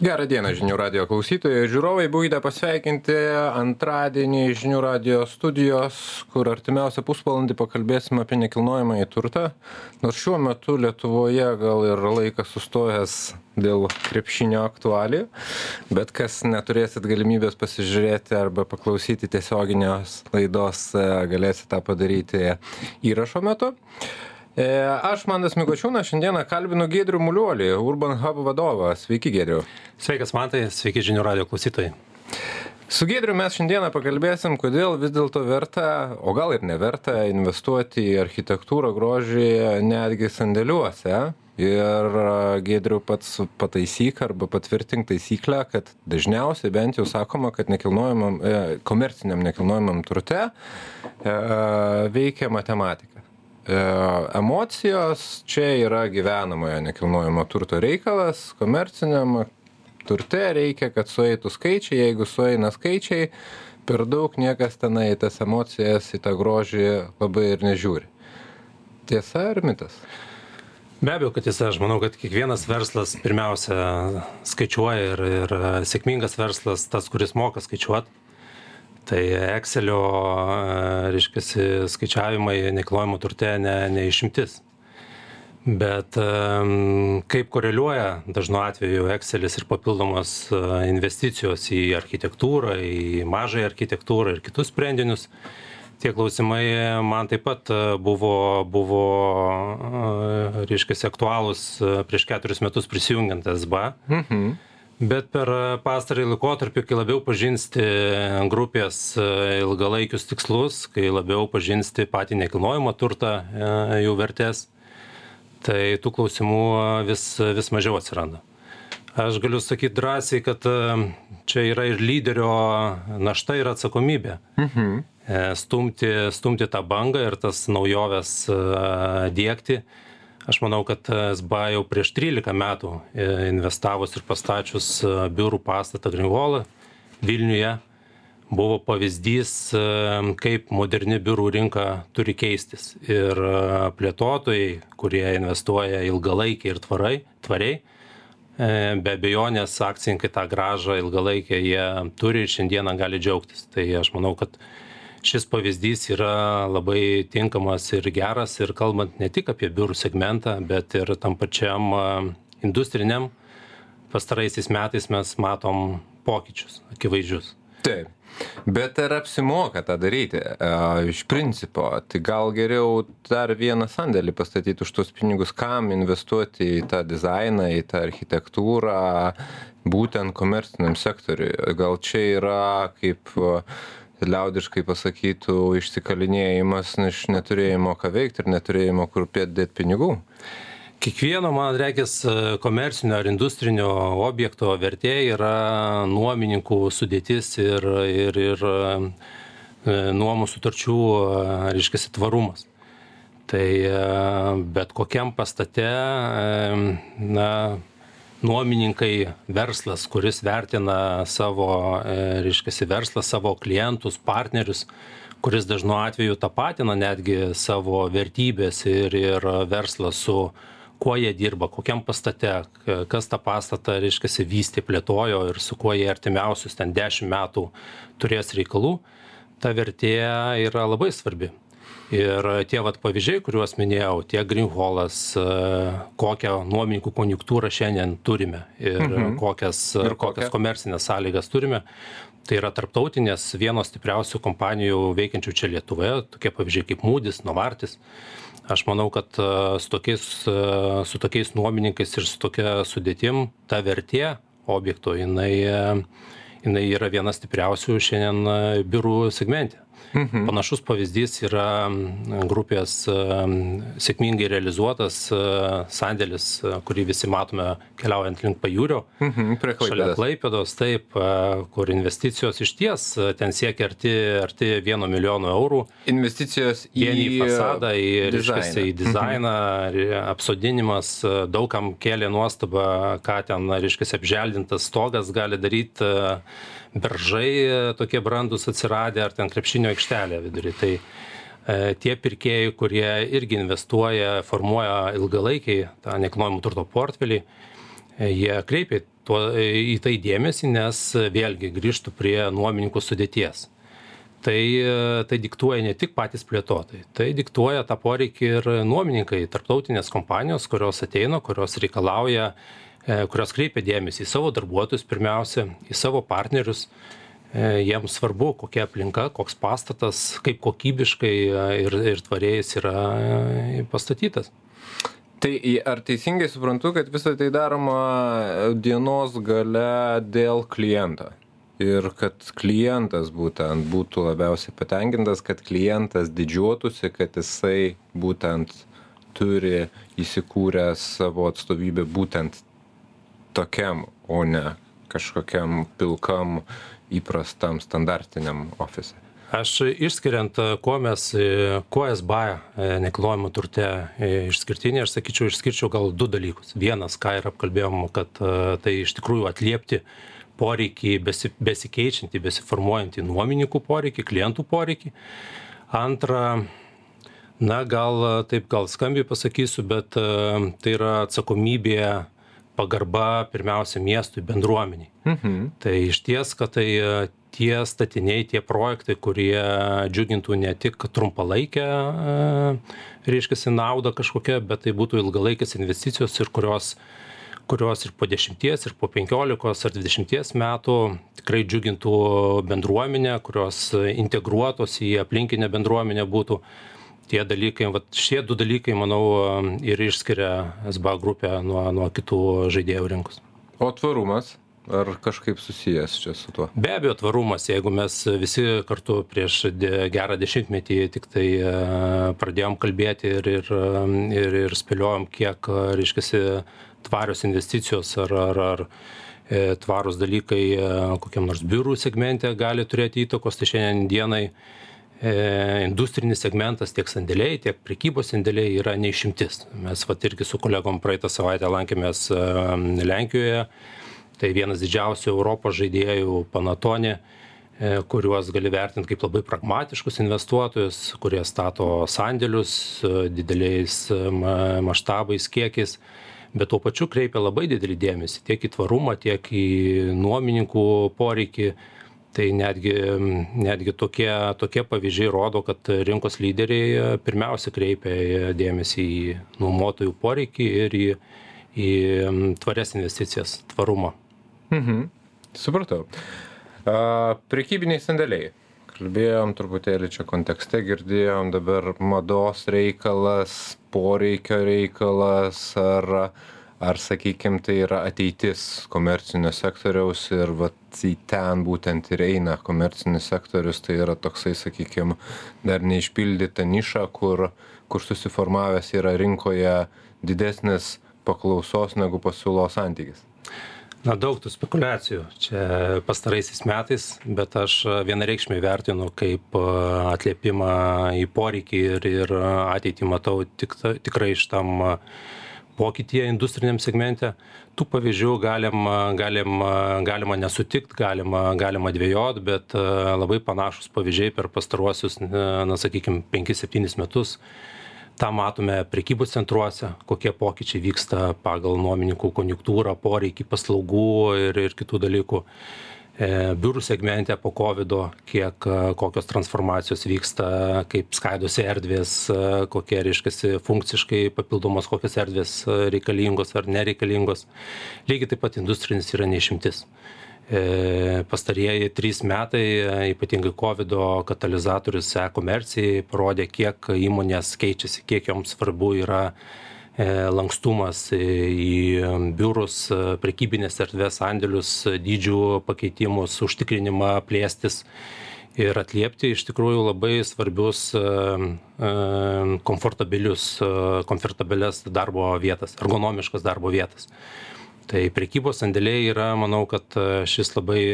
Gerą dieną žinių radio klausytojai. Žiūrovai būkite pasveikinti antradienį žinių radio studijos, kur artimiausią pusvalandį pakalbėsime apie nekilnojamąjį turtą. Nors šiuo metu Lietuvoje gal ir laikas sustojęs dėl krepšinio aktualijų, bet kas neturėsit galimybės pasižiūrėti arba paklausyti tiesioginės laidos, galėsit tą padaryti įrašo metu. E, aš Mandas Mikočiūnas šiandieną kalbinu Gedrių Muliuolį, Urban Hub vadovą. Sveiki, Gedriu. Sveikas, Mantai, sveiki žinių radio klausytojai. Su Gedriu mes šiandieną pakalbėsim, kodėl vis dėlto verta, o gal ir neverta, investuoti į architektūrą grožį netgi sandėliuose. Ir Gedriu pats pataisyk arba patvirtink taisyklę, kad dažniausiai bent jau sakoma, kad nekilnojamam, e, komerciniam nekilnojamam turte e, veikia matematika E, emocijos čia yra gyvenamojo nekilnojamo turto reikalas, komerciniam turte reikia, kad sueitų skaičiai, jeigu sueina skaičiai, per daug niekas tenai tas emocijas į tą grožį labai ir nežiūri. Tiesa ar mitas? Be abejo, kad tiesa, aš manau, kad kiekvienas verslas pirmiausia skaičiuoja ir, ir sėkmingas verslas tas, kuris moka skaičiuoti tai ekselio reiškiasi skaičiavimai nekilnojamo turte ne ne išimtis. Bet kaip koreliuoja dažnu atveju ekselis ir papildomos investicijos į architektūrą į mažąją architektūrą ir kitus sprendinius tie klausimai man taip pat buvo buvo reiškiasi aktualūs prieš keturis metus prisijungiant sba mhm bet per pastarąjį laikotarpį kai labiau pažinsite grupės ilgalaikius tikslus kai labiau pažinsite patį nekilnojamą turtą jų vertes tai tų klausimų vis vis mažiau atsiranda. Aš galiu sakyt drąsiai kad čia yra ir lyderio našta ir atsakomybė. Mhm. stumti stumti tą bangą ir tas naujoves diegti aš manau kad sba jau prieš trylika metų e, investavus ir pastačius e, biurų pastatą greenwall vilniuje buvo pavyzdys e, kaip moderni biurų rinka turi keistis. Ir plėtotojai kurie investuoja ilgalaikiai ir tvarai tvariai be abejonės akcininkai tą grąžą ilgalaikę jie turi ir šiandieną gali džiaugtis. Tai aš manau kad šis pavyzdys yra labai tinkamas ir geras ir kalbant ne tik apie biurų segmentą bet ir tam pačiam industriniam. Pastaraisiais metais mes matom pokyčius akivaizdžius. Taip. Bet ar apsimoka tą daryti? Iš principo tai gal geriau dar vieną sandėlį pastatyt už tuos pinigus kam investuoti į tą dizainą į tą architektūrą būtent komerciniam sektoriui. Gal čia yra kaip liaudiškai pasakytų išsikalinėjimas iš neturėjimo ką veikt ir neturėjimo kur dėt pinigų. Kiekvieno man regis komercinio ar industrinio objekto vertė yra nuomininkų sudėtis ir ir ir nuomos sutarčių reiškiasi tvarumas. Tai bet kokiam pastate na nuomininkai verslas kuris vertina savo reiškiasi verslą savo klientus partnerius kuris dažnu atveju tapatina netgi savo vertybes ir ir verslą su kuo jie dirba kokiam pastate kas tą pastatą reiškiasi vystė plėtojo ir su kuo jie artimiausius ten dešim metų turės reikalų. Ta vertė yra labai svarbi ir tie vat pavyzdžiai kuriuos minėjau tiek grynholas kokią nuomininkų konjunktūrą šiandien turime ir mhm. kokias ir kokias komercines sąlygas turime. Tai yra tarptautinės vienos stipriausių kompanijų veikiančių čia lietuvoje tokie pavyzdžiai kaip mūdis novartis. Aš manau kad su tokiais su tokiais nuomininkais ir su tokia sudėtim ta vertė objekto jinai jinai yra viena stipriausių šiandien biurų segmente Mhm. Panašus pavyzdys yra grupės sėkmingai realizuotas sandėlis, kurį visi matome keliaujant link pajūrio. Mhm, šalia Klaipėdos, taip, kur investicijos iš ties ten siekia arti, arti vieno milijono eurų. Investicijos į, į fasadą, į, reiškia, į dizainą, mhm. apsodinimas, daugam kėlė nuostabą, ką ten, reiškia, apželdintas stogas gali daryti beržai tokie brandūs atsiradę ar ten krepšinio aikštelė vidury tai e, tie pirkėjai kurie irgi investuoja formuoja ilgalaikiai tą nekilnojamo turto portfelį e, jie kreipia tuo, į tai dėmesį, nes vėlgi grįžtų prie nuomininkų sudėties. Tai, tai diktuoja ne tik patys plėtotojai, tai diktuoja tą poreikį ir nuomininkai, tarptautinės kompanijos, kurios ateina, kurios reikalauja, kurios kreipia dėmesį į savo darbuotojus pirmiausia, į savo partnerius, E, jiems svarbu, kokia aplinka, koks pastatas, kaip kokybiškai e, ir, ir tvariai jis yra e, pastatytas. Tai ar teisingai suprantu, kad visą tai daroma dienos gale dėl kliento? Ir kad klientas būtent būtų labiausiai patenkintas, kad klientas didžiuotųsi, kad jisai būtent turi įsikūręs savo atstovybę būtent tokiam, o ne kažkokiam pilkam įprastam standartiniam ofise? Aš išskiriant, kuo mes, kuo SBA e, nekilnojamo turte e, išskirtinė, aš sakyčiau, išskirčiau gal du dalykus. Vienas, ką ir apkalbėjom, kad e, tai iš tikrųjų atliepti poreikį, besi, besikeičiantį, besiformuojantį nuomininkų poreikį, klientų poreikį. Antra, na gal taip gal skambiai pasakysiu, bet tai yra atsakomybė pagarba pirmiausia miestui, bendruomeniai. Mhm. Tai iš ties, kad tai e, tie statiniai, tie projektai, kurie džiugintų ne tik trumpalaikę, e, reiškia, naudą kažkokią, bet tai būtų ilgalaikės investicijos ir kurios kurios ir po dešimties, ir po penkiolikos ar dvidešimties metų tikrai džiugintų bendruomenę, kurios integruotos į aplinkinę bendruomenę būtų tie dalykai vat šie du dalykai manau ir išskiria sba grupę nuo nuo kitų žaidėjų rinkos. O tvarumas? Ar kažkaip susijęs čia su tuo? Be abejo tvarumas. Jeigu mes visi kartu prieš de gerą dešimtmetį tiktai e, pradėjom kalbėti ir ir ir ir spėliojom kiek reiškiasi tvarios investicijos ar ar ar e, tvarūs dalykai e, kokiam nors biurų segmente gali turėti įtakos tai šiandien dienai industrinis segmentas tiek sandėliai, tiek prekybos sandėliai yra neišimtis. Mes vat irgi su kolegom praeitą savaitę lankėmės e, Lenkijoje, tai vienas didžiausių Europos žaidėjų Panatone e, kuriuos gali vertinti kaip labai pragmatiškus investuotojus, kurie stato sandėlius dideliais maštabais, kiekiais, bet tuo pačiu kreipia labai didelį dėmesį tiek į tvarumą, tiek į nuomininkų poreikį tai netgi netgi tokie tokie pavyzdžiai rodo kad rinkos lyderiai e, pirmiausia kreipia dėmesį į nuomotojų poreikį ir į į tvarias investicijas tvarumą. Mhm. Supratau. A prekybiniai sandėliai. Kalbėjom truputėlį čia kontekste girdėjom dabar mados reikalas poreikio reikalas ar ar sakykim tai yra ateitis komercinio sektoriaus ir vat į ten būtent ir eina komercinis sektorius tai yra toksai sakykim dar neišpildyta niša kur kur susiformavęs yra rinkoje didesnis paklausos negu pasiūlos santykis? Na, daug tų spekulacijų čia pastaraisiais metais, bet aš vienareikšmiai vertinu kaip atliepimą į poreikį ir, ir ateitį matau tik, tikrai iš tam pokytyje industriniam segmente tų pavyzdžių galim galim galima nesutikt galima galima dvejot bet labai panašūs pavyzdžiai per pastaruosius na sakykim penkis septynis metus. Tą matome prekybos centruose kokie pokyčiai vyksta pagal nuomininkų konjunktūrą poreikį paslaugų ir ir kitų dalykų. E, biurų segmente po kovido, kiek e, kokios transformacijos vyksta, kaip skaidosi erdvės, e, kokie, reiškia, funkciškai papildomos kokios erdvės reikalingos ar nereikalingos. Lygiai taip pat industrinis yra neišimtis. Pastarieji trys metai, ypatingai COVID katalizatorius e-komercijai, parodė, kiek įmonės keičiasi, kiek joms svarbu yra E, lankstumas į biurus, e, prekybinės erdvės, sandėlius, dydžių pakeitimus, užtikrinimą plėstis ir atliepti iš tikrųjų labai svarbius e, komfortabilius, komfortabilias darbo vietas, ergonomiškas darbo vietas. Tai prekybos sandėliai yra, manau, kad šis labai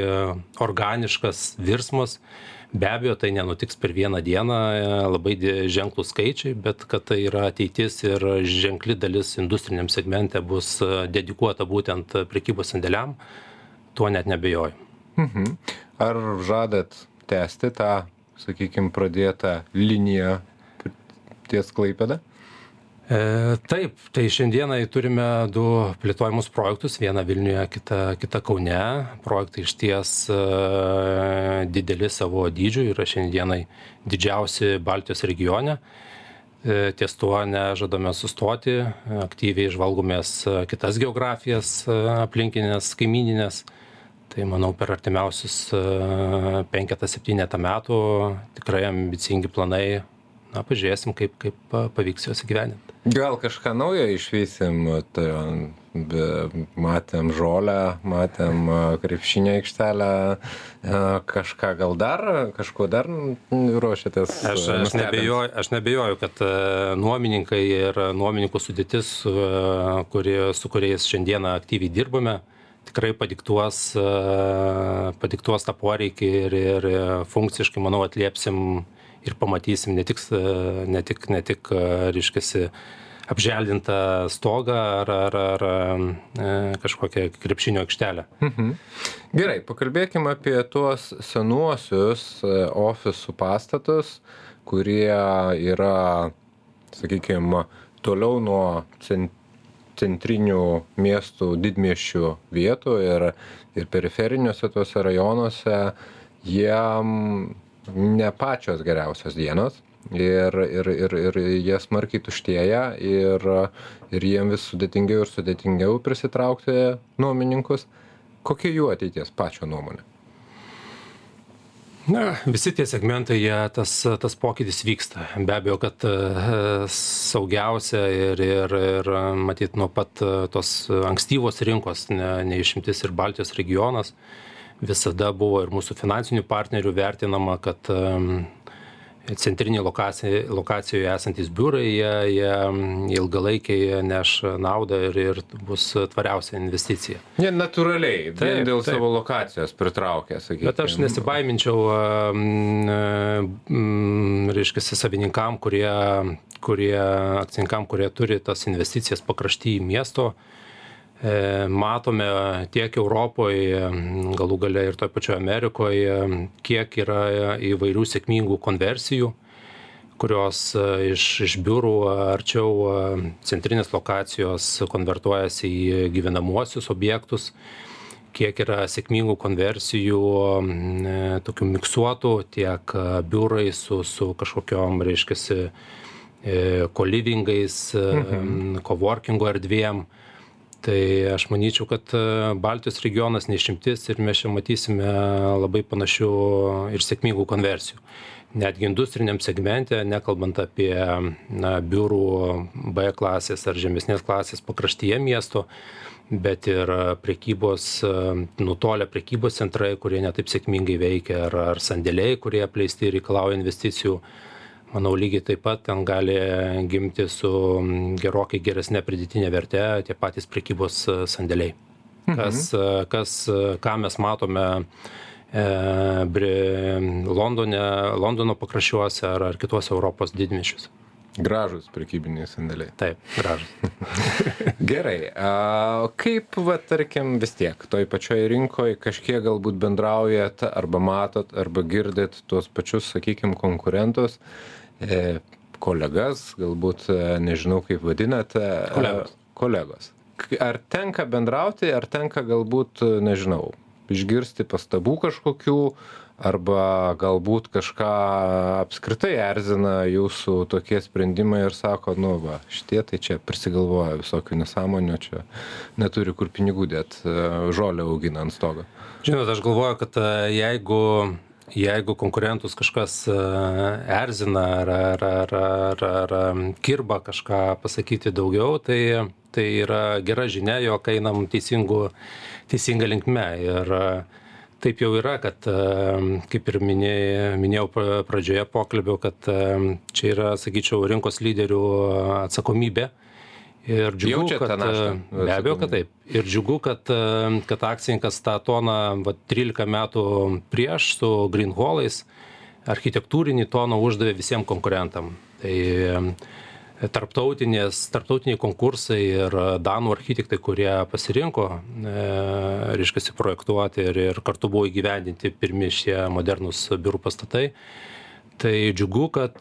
organiškas virsmas be abejo tai nenutiks per vieną dieną labai ženklūs skaičiai bet kad tai yra ateitis ir ženkli dalis industriniam segmente bus dedikuota būtent prekybos sandėliam tuo net neabejoju mhm. ar žadat tęsti tą sakykim pradėtą liniją ties klaipėda E, taip, tai šiandienai turime du plėtojimus projektus, vieną Vilniuje, kitą, kitą Kaune. Projektai iš ties e, dideli savo dydžiu yra šiandienai didžiausi Baltijos regione. E, ties tuo nežadame sustoti, aktyviai žvalgomės kitas geografijas aplinkinės, kaimininės. Tai manau per artimiausius penketą, septynetą metų tikrai ambicingi planai na pažiūrėsim kaip kaip pavyks juos įgyvendint gal kažką naujo išvysim tai be matėm žolę matėm krepšinio aikštelę kažką gal dar kažkuo dar ruošiatės aš aš neabejoju aš neabejoju kad nuomininkai ir nuomininkų sudėtis kuri su kuriais šiandieną aktyviai dirbame tikrai padiktuos padiktuos tą poreikį ir ir funkciškai manau atliepsim ir pamatysim ne tik, ne tik, ne tik reiškiasi, apželdintą stogą ar, ar, ar e, kažkokią krepšinio aikštelę. Mhm. Gerai, pakalbėkime apie tuos senuosius e, ofisų pastatus, kurie yra, sakykime, toliau nuo centrinių miestų didmieščių vietų ir, ir periferiniuose tuose rajonuose, jie ne pačios geriausios dienos ir ir ir ir jie smarkiai tuštėja ir ir jiem vis sudėtingiau ir sudėtingiau prisitraukti nuomininkus kokia jų ateitis pačio nuomone Na, visi tie segmentai, jie, tas, tas pokytis vyksta. Be abejo, kad e, saugiausia ir, ir, ir matyt, nuo pat e, tos ankstyvos rinkos, ne, neišimtis ir Baltijos regionas, visada buvo ir mūsų finansinių partnerių vertinama, kad centrinėje lokacijoje, lokacijoje esantis biurai, jie, jie ilgalaikiai neš naudą ir, ir bus tvariausia investicija. Jie natūraliai, taip, dėl taip. savo lokacijos pritraukia, sakykime. Bet aš nesibaiminčiau, reiškia, savininkam, kurie, kurie, akcininkam, kurie turi tas investicijas pakrašty į miesto, E, matome tiek Europoj, galų gale ir toje pačioje Amerikoje, kiek yra įvairių sėkmingų konversijų, kurios e, iš, iš biurų arčiau e, centrinės lokacijos konvertuojasi į gyvenamuosius objektus, kiek yra sėkmingų konversijų, tokių miksuotų, tiek biurai su, su kažkokiom, reiškia, kolivingais, mhm. coworkingo erdvėm tai aš manyčiau kad e, baltijos regionas ne išimtis ir mes čia matysime labai panašių ir sėkmingų konversijų. Netgi industriniam segmente nekalbant apie na biurų b klasės ar žemesnės klasės pakraštyje miesto bet ir prekybos e, nutolę prekybos centrai kurie ne taip sėkmingai veikia ar ar sandėliai kurie apleisti reikalauja investicijų manau lygiai taip pat ten gali gimti su gerokai geresne pridėtine verte tie patys prekybos e, sandėliai. Mhm. Kas, e, kas, e, ką mes matome e, Londone, Londono pakraščiuose ar, ar kituose Europos didmišiuose. Gražus prekybiniai sandėliai. Taip, gražus. Gerai. A, kaip, va, tarkim, vis tiek, toj pačioj rinkoje kažkiek galbūt bendraujat, arba matot, arba girdit tuos pačius, sakykime, konkurentus. E, kolegas, galbūt e, nežinau kaip vadinate. Kolegos. Kolegos. Ar tenka bendrauti, ar tenka galbūt, nežinau, išgirsti pastabų kažkokių, arba galbūt kažką apskritai erzina jūsų tokie sprendimai ir sako, nu va, šitie tai čia prisigalvoja visokių nesąmonių, čia neturi kur pinigų dėt, e, žolę augina ant stogo. Žinot, aš galvoju, kad jeigu jeigu konkurentus kažkas e, erzina ar ar ar ar ar kirba kažką pasakyti daugiau tai tai yra gera žinia jog einam teisingu teisinga linkme ir e, taip jau yra kad kaip ir minėjai minėjau pradžioje pokalbio kad čia yra sakyčiau rinkos lyderių atsakomybė. Ir džiugu kad be abejo kad taip. Ir džiugu kad kad akcininkas tą toną vat trylika metų prieš su gryn holais architektūrinį toną uždavė visiem konkurentam. Tai tarptautinės tarptautiniai konkursai ir danų architektai kurie pasirinko e, reiškiasi projektuoti ir ir kartu buvo įgyvendinti pirmi šie modernūs biurų pastatai Tai džiugu, kad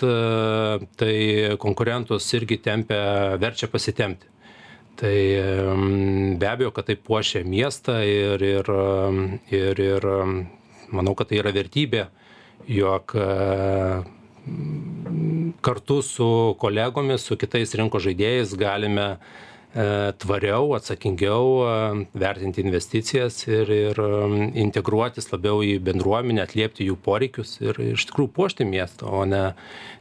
tai konkurentus irgi tempia, verčia pasitempti. Tai be abejo, kad tai puošia miestą ir, ir, ir, ir manau, kad tai yra vertybė, jog kartu su kolegomis, su kitais rinkos žaidėjais galime e, tvariau, atsakingiau e, vertinti investicijas ir, ir integruotis labiau į bendruomenę, atliepti jų poreikius ir iš tikrųjų puošti miestą, o ne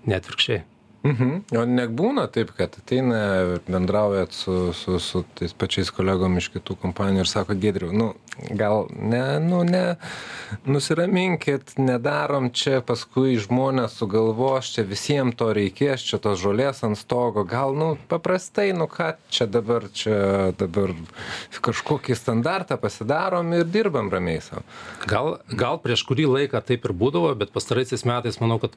atvirkščiai. Mhm. O nebūna taip, kad ateina bendraujat su, su, su tais pačiais kolegom iš kitų kompanijų ir sako, Gedriu, nu, gal ne, nu, ne, nusiraminkit, nedarom čia, paskui žmonės sugalvos, čia visiems to reikės, čia tos žolės ant stogo, gal, nu, paprastai, nu, ką čia dabar, čia dabar kažkokį standartą pasidarom ir dirbam ramiai savo. Gal, gal prieš kurį laiką taip ir būdavo, bet pastaraisiais metais manau, kad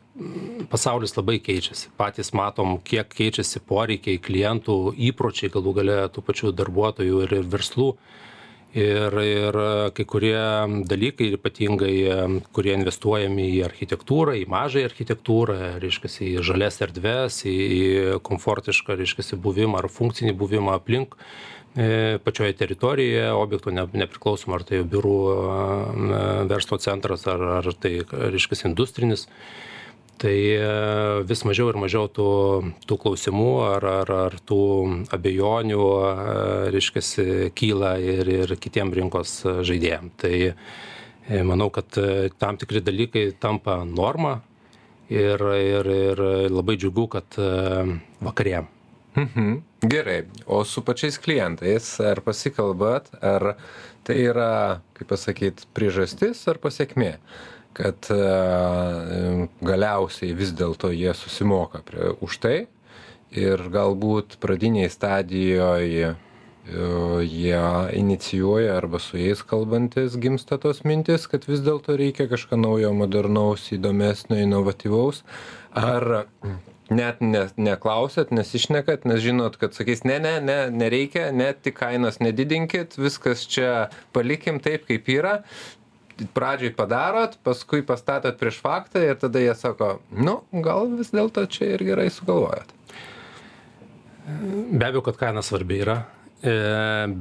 pasaulis labai keičiasi. Patys patys matom kiek keičiasi poreikiai klientų įpročiai galų gale tų pačių darbuotojų ir, ir verslų. Ir, ir kai kurie dalykai, ypatingai, kurie investuojami į architektūrą, į mažą architektūrą, reiškia, į žalias erdves, į komfortišką, reiškia, buvimą ar funkcinį buvimą aplink e, pačioje teritorijoje objekto, ne, nepriklausom ar tai biurų verslo centras, ar, ar tai, reiškia, industrinis tai e, vis mažiau ir mažiau tų, tų klausimų ar, ar, ar tų abejonių, e, reiškiasi, kyla ir, ir kitiem rinkos žaidėjim. Tai e, manau, kad tam tikri dalykai tampa norma ir, ir, ir labai džiugu, kad vakarėjam. Mhm. Gerai, o su pačiais klientais, ar pasikalbat, ar tai yra, kaip pasakyti, priežastis ar pasiekmė? Kad e, galiausiai vis dėlto jie susimoka prie, už tai ir galbūt pradinėje stadijoje jie inicijuoja arba su jais kalbantis gimsta tos mintis, kad vis dėlto reikia kažką naujo, modernaus, įdomesnio, inovatyvaus. Ar net ne, neklausėt, nesišnekat, nes žinot, kad sakys, ne, ne, ne, nereikia, net tik kainos nedidinkit, viskas čia palikim taip, kaip yra, pradžioj padarot, paskui pastatot prieš faktą ir tada jie sako, nu, gal vis dėlto čia ir gerai sugalvojot. Be abejo, kad kaina svarbi yra, e,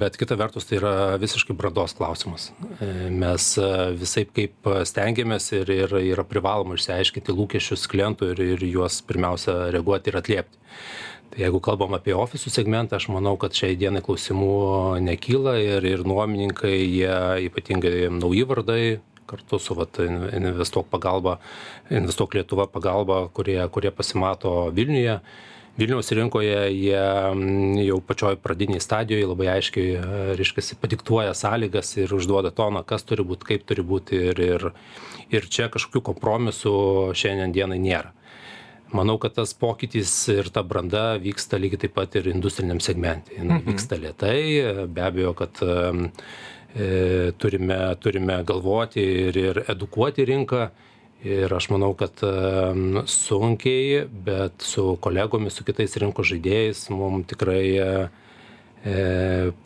bet kita vertus tai yra visiškai brandos klausimas. E, mes e, visai kaip stengiamės ir, ir yra privaloma išsiaiškinti lūkesčius klientų ir, ir juos pirmiausia reaguoti ir atliepti tai jeigu kalbam apie ofisų segmentą aš manau kad šiai dienai klausimų nekyla ir ir nuomininkai jie ypatingai nauji vardai kartu su vat investuok pagalba investuok lietuva pagalba kurie kurie pasimato vilniuje. Vilniaus rinkoje jie jau pačioj pradinėj stadijoj labai aiškiai reiškiasi padiktuoja sąlygas ir užduoda toną kas turi būt kaip turi būt ir ir ir čia kažkokių kompromisų šiandien dienai nėra manau kad tas pokytis ir ta branda vyksta lygiai taip pat ir industriniam segmente jinai mhm. vyksta lėtai be abejo kad e, turime turime galvoti ir ir edukuoti rinką ir aš manau kad sunkiai bet su kolegomis su kitais rinkos žaidėjais mum tikrai e,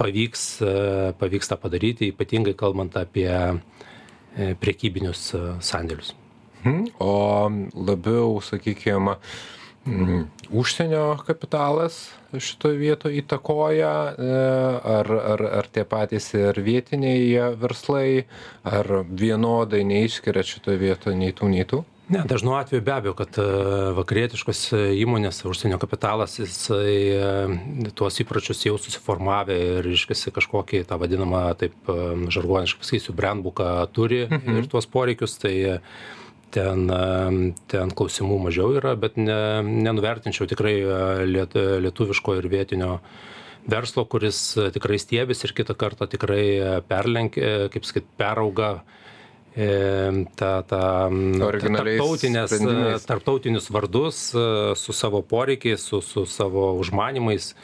pavyks pavyks tą padaryti ypatingai kalbant apie e, prekybinius sandėlius Mhm. O labiau, sakykime, užsienio kapitalas šitoje vietoje įtakoja, e, ar, ar, ar tie patys ir vietiniai verslai, ar vienodai neišskiria šitoje vietoje nei tų, nei tų? Ne, dažnu atveju be abejo, kad e, vakarietiškos įmonės, užsienio kapitalas, jisai e, tuos įpročius jau susiformavę ir iškasi kažkokį tą vadinamą, taip žargoniškai pasakysiu, brandbuką turi mhm. ir tuos poreikius, tai ten ten klausimų mažiau yra bet ne nenuvertinčiau tikrai e, liet lietuviško ir vietinio verslo kuris tikrai stiebėsi ir kitą kartą tikrai e, perlenkia kaip sakyt perauga e, tą tą tarptautines tarptautinius vardus su savo poreikiais su su savo užmanymais.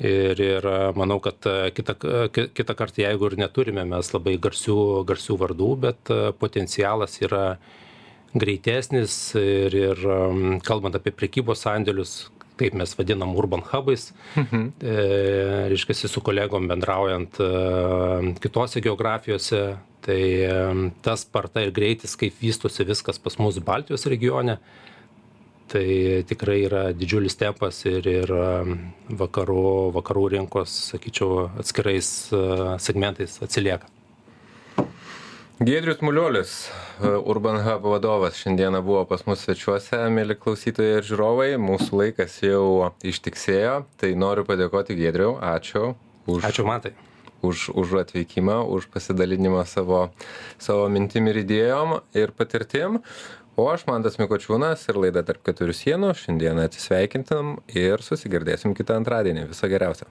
Ir ir manau kad kitą kitą kartą jeigu ir neturime mes labai garsių garsių vardų bet potencialas yra greitesnis ir ir um, kalbant apie prekybos sandėlius taip mes vadinam urban hubais. Mhm. e, reiškiasi su kolegom bendraujant e, kitose geografijose. Tai e, ta sparta ir greitis kaip vystosi viskas pas mus baltijos regione tai tikrai yra didžiulis tempas ir ir vakarų vakarų rinkos sakyčiau atskirais segmentais atsilieka giedrius muliuolis urban hab vadovas šiandieną buvo pas mus svečiuose mieli klausytojai ir žiūrovai. Mūsų laikas jau ištiksėjo. Tai noriu padėkoti giedriau. Ačiū už ačiū mantai. už už atvykimą už pasidalinimą savo savo mintim ir idėjom ir patirtim. O aš mantas mikočiūnas ir laida tarp keturių sienų šiandieną atsisveikinam ir susigirdėsim kitą antradienį. Viso geriausio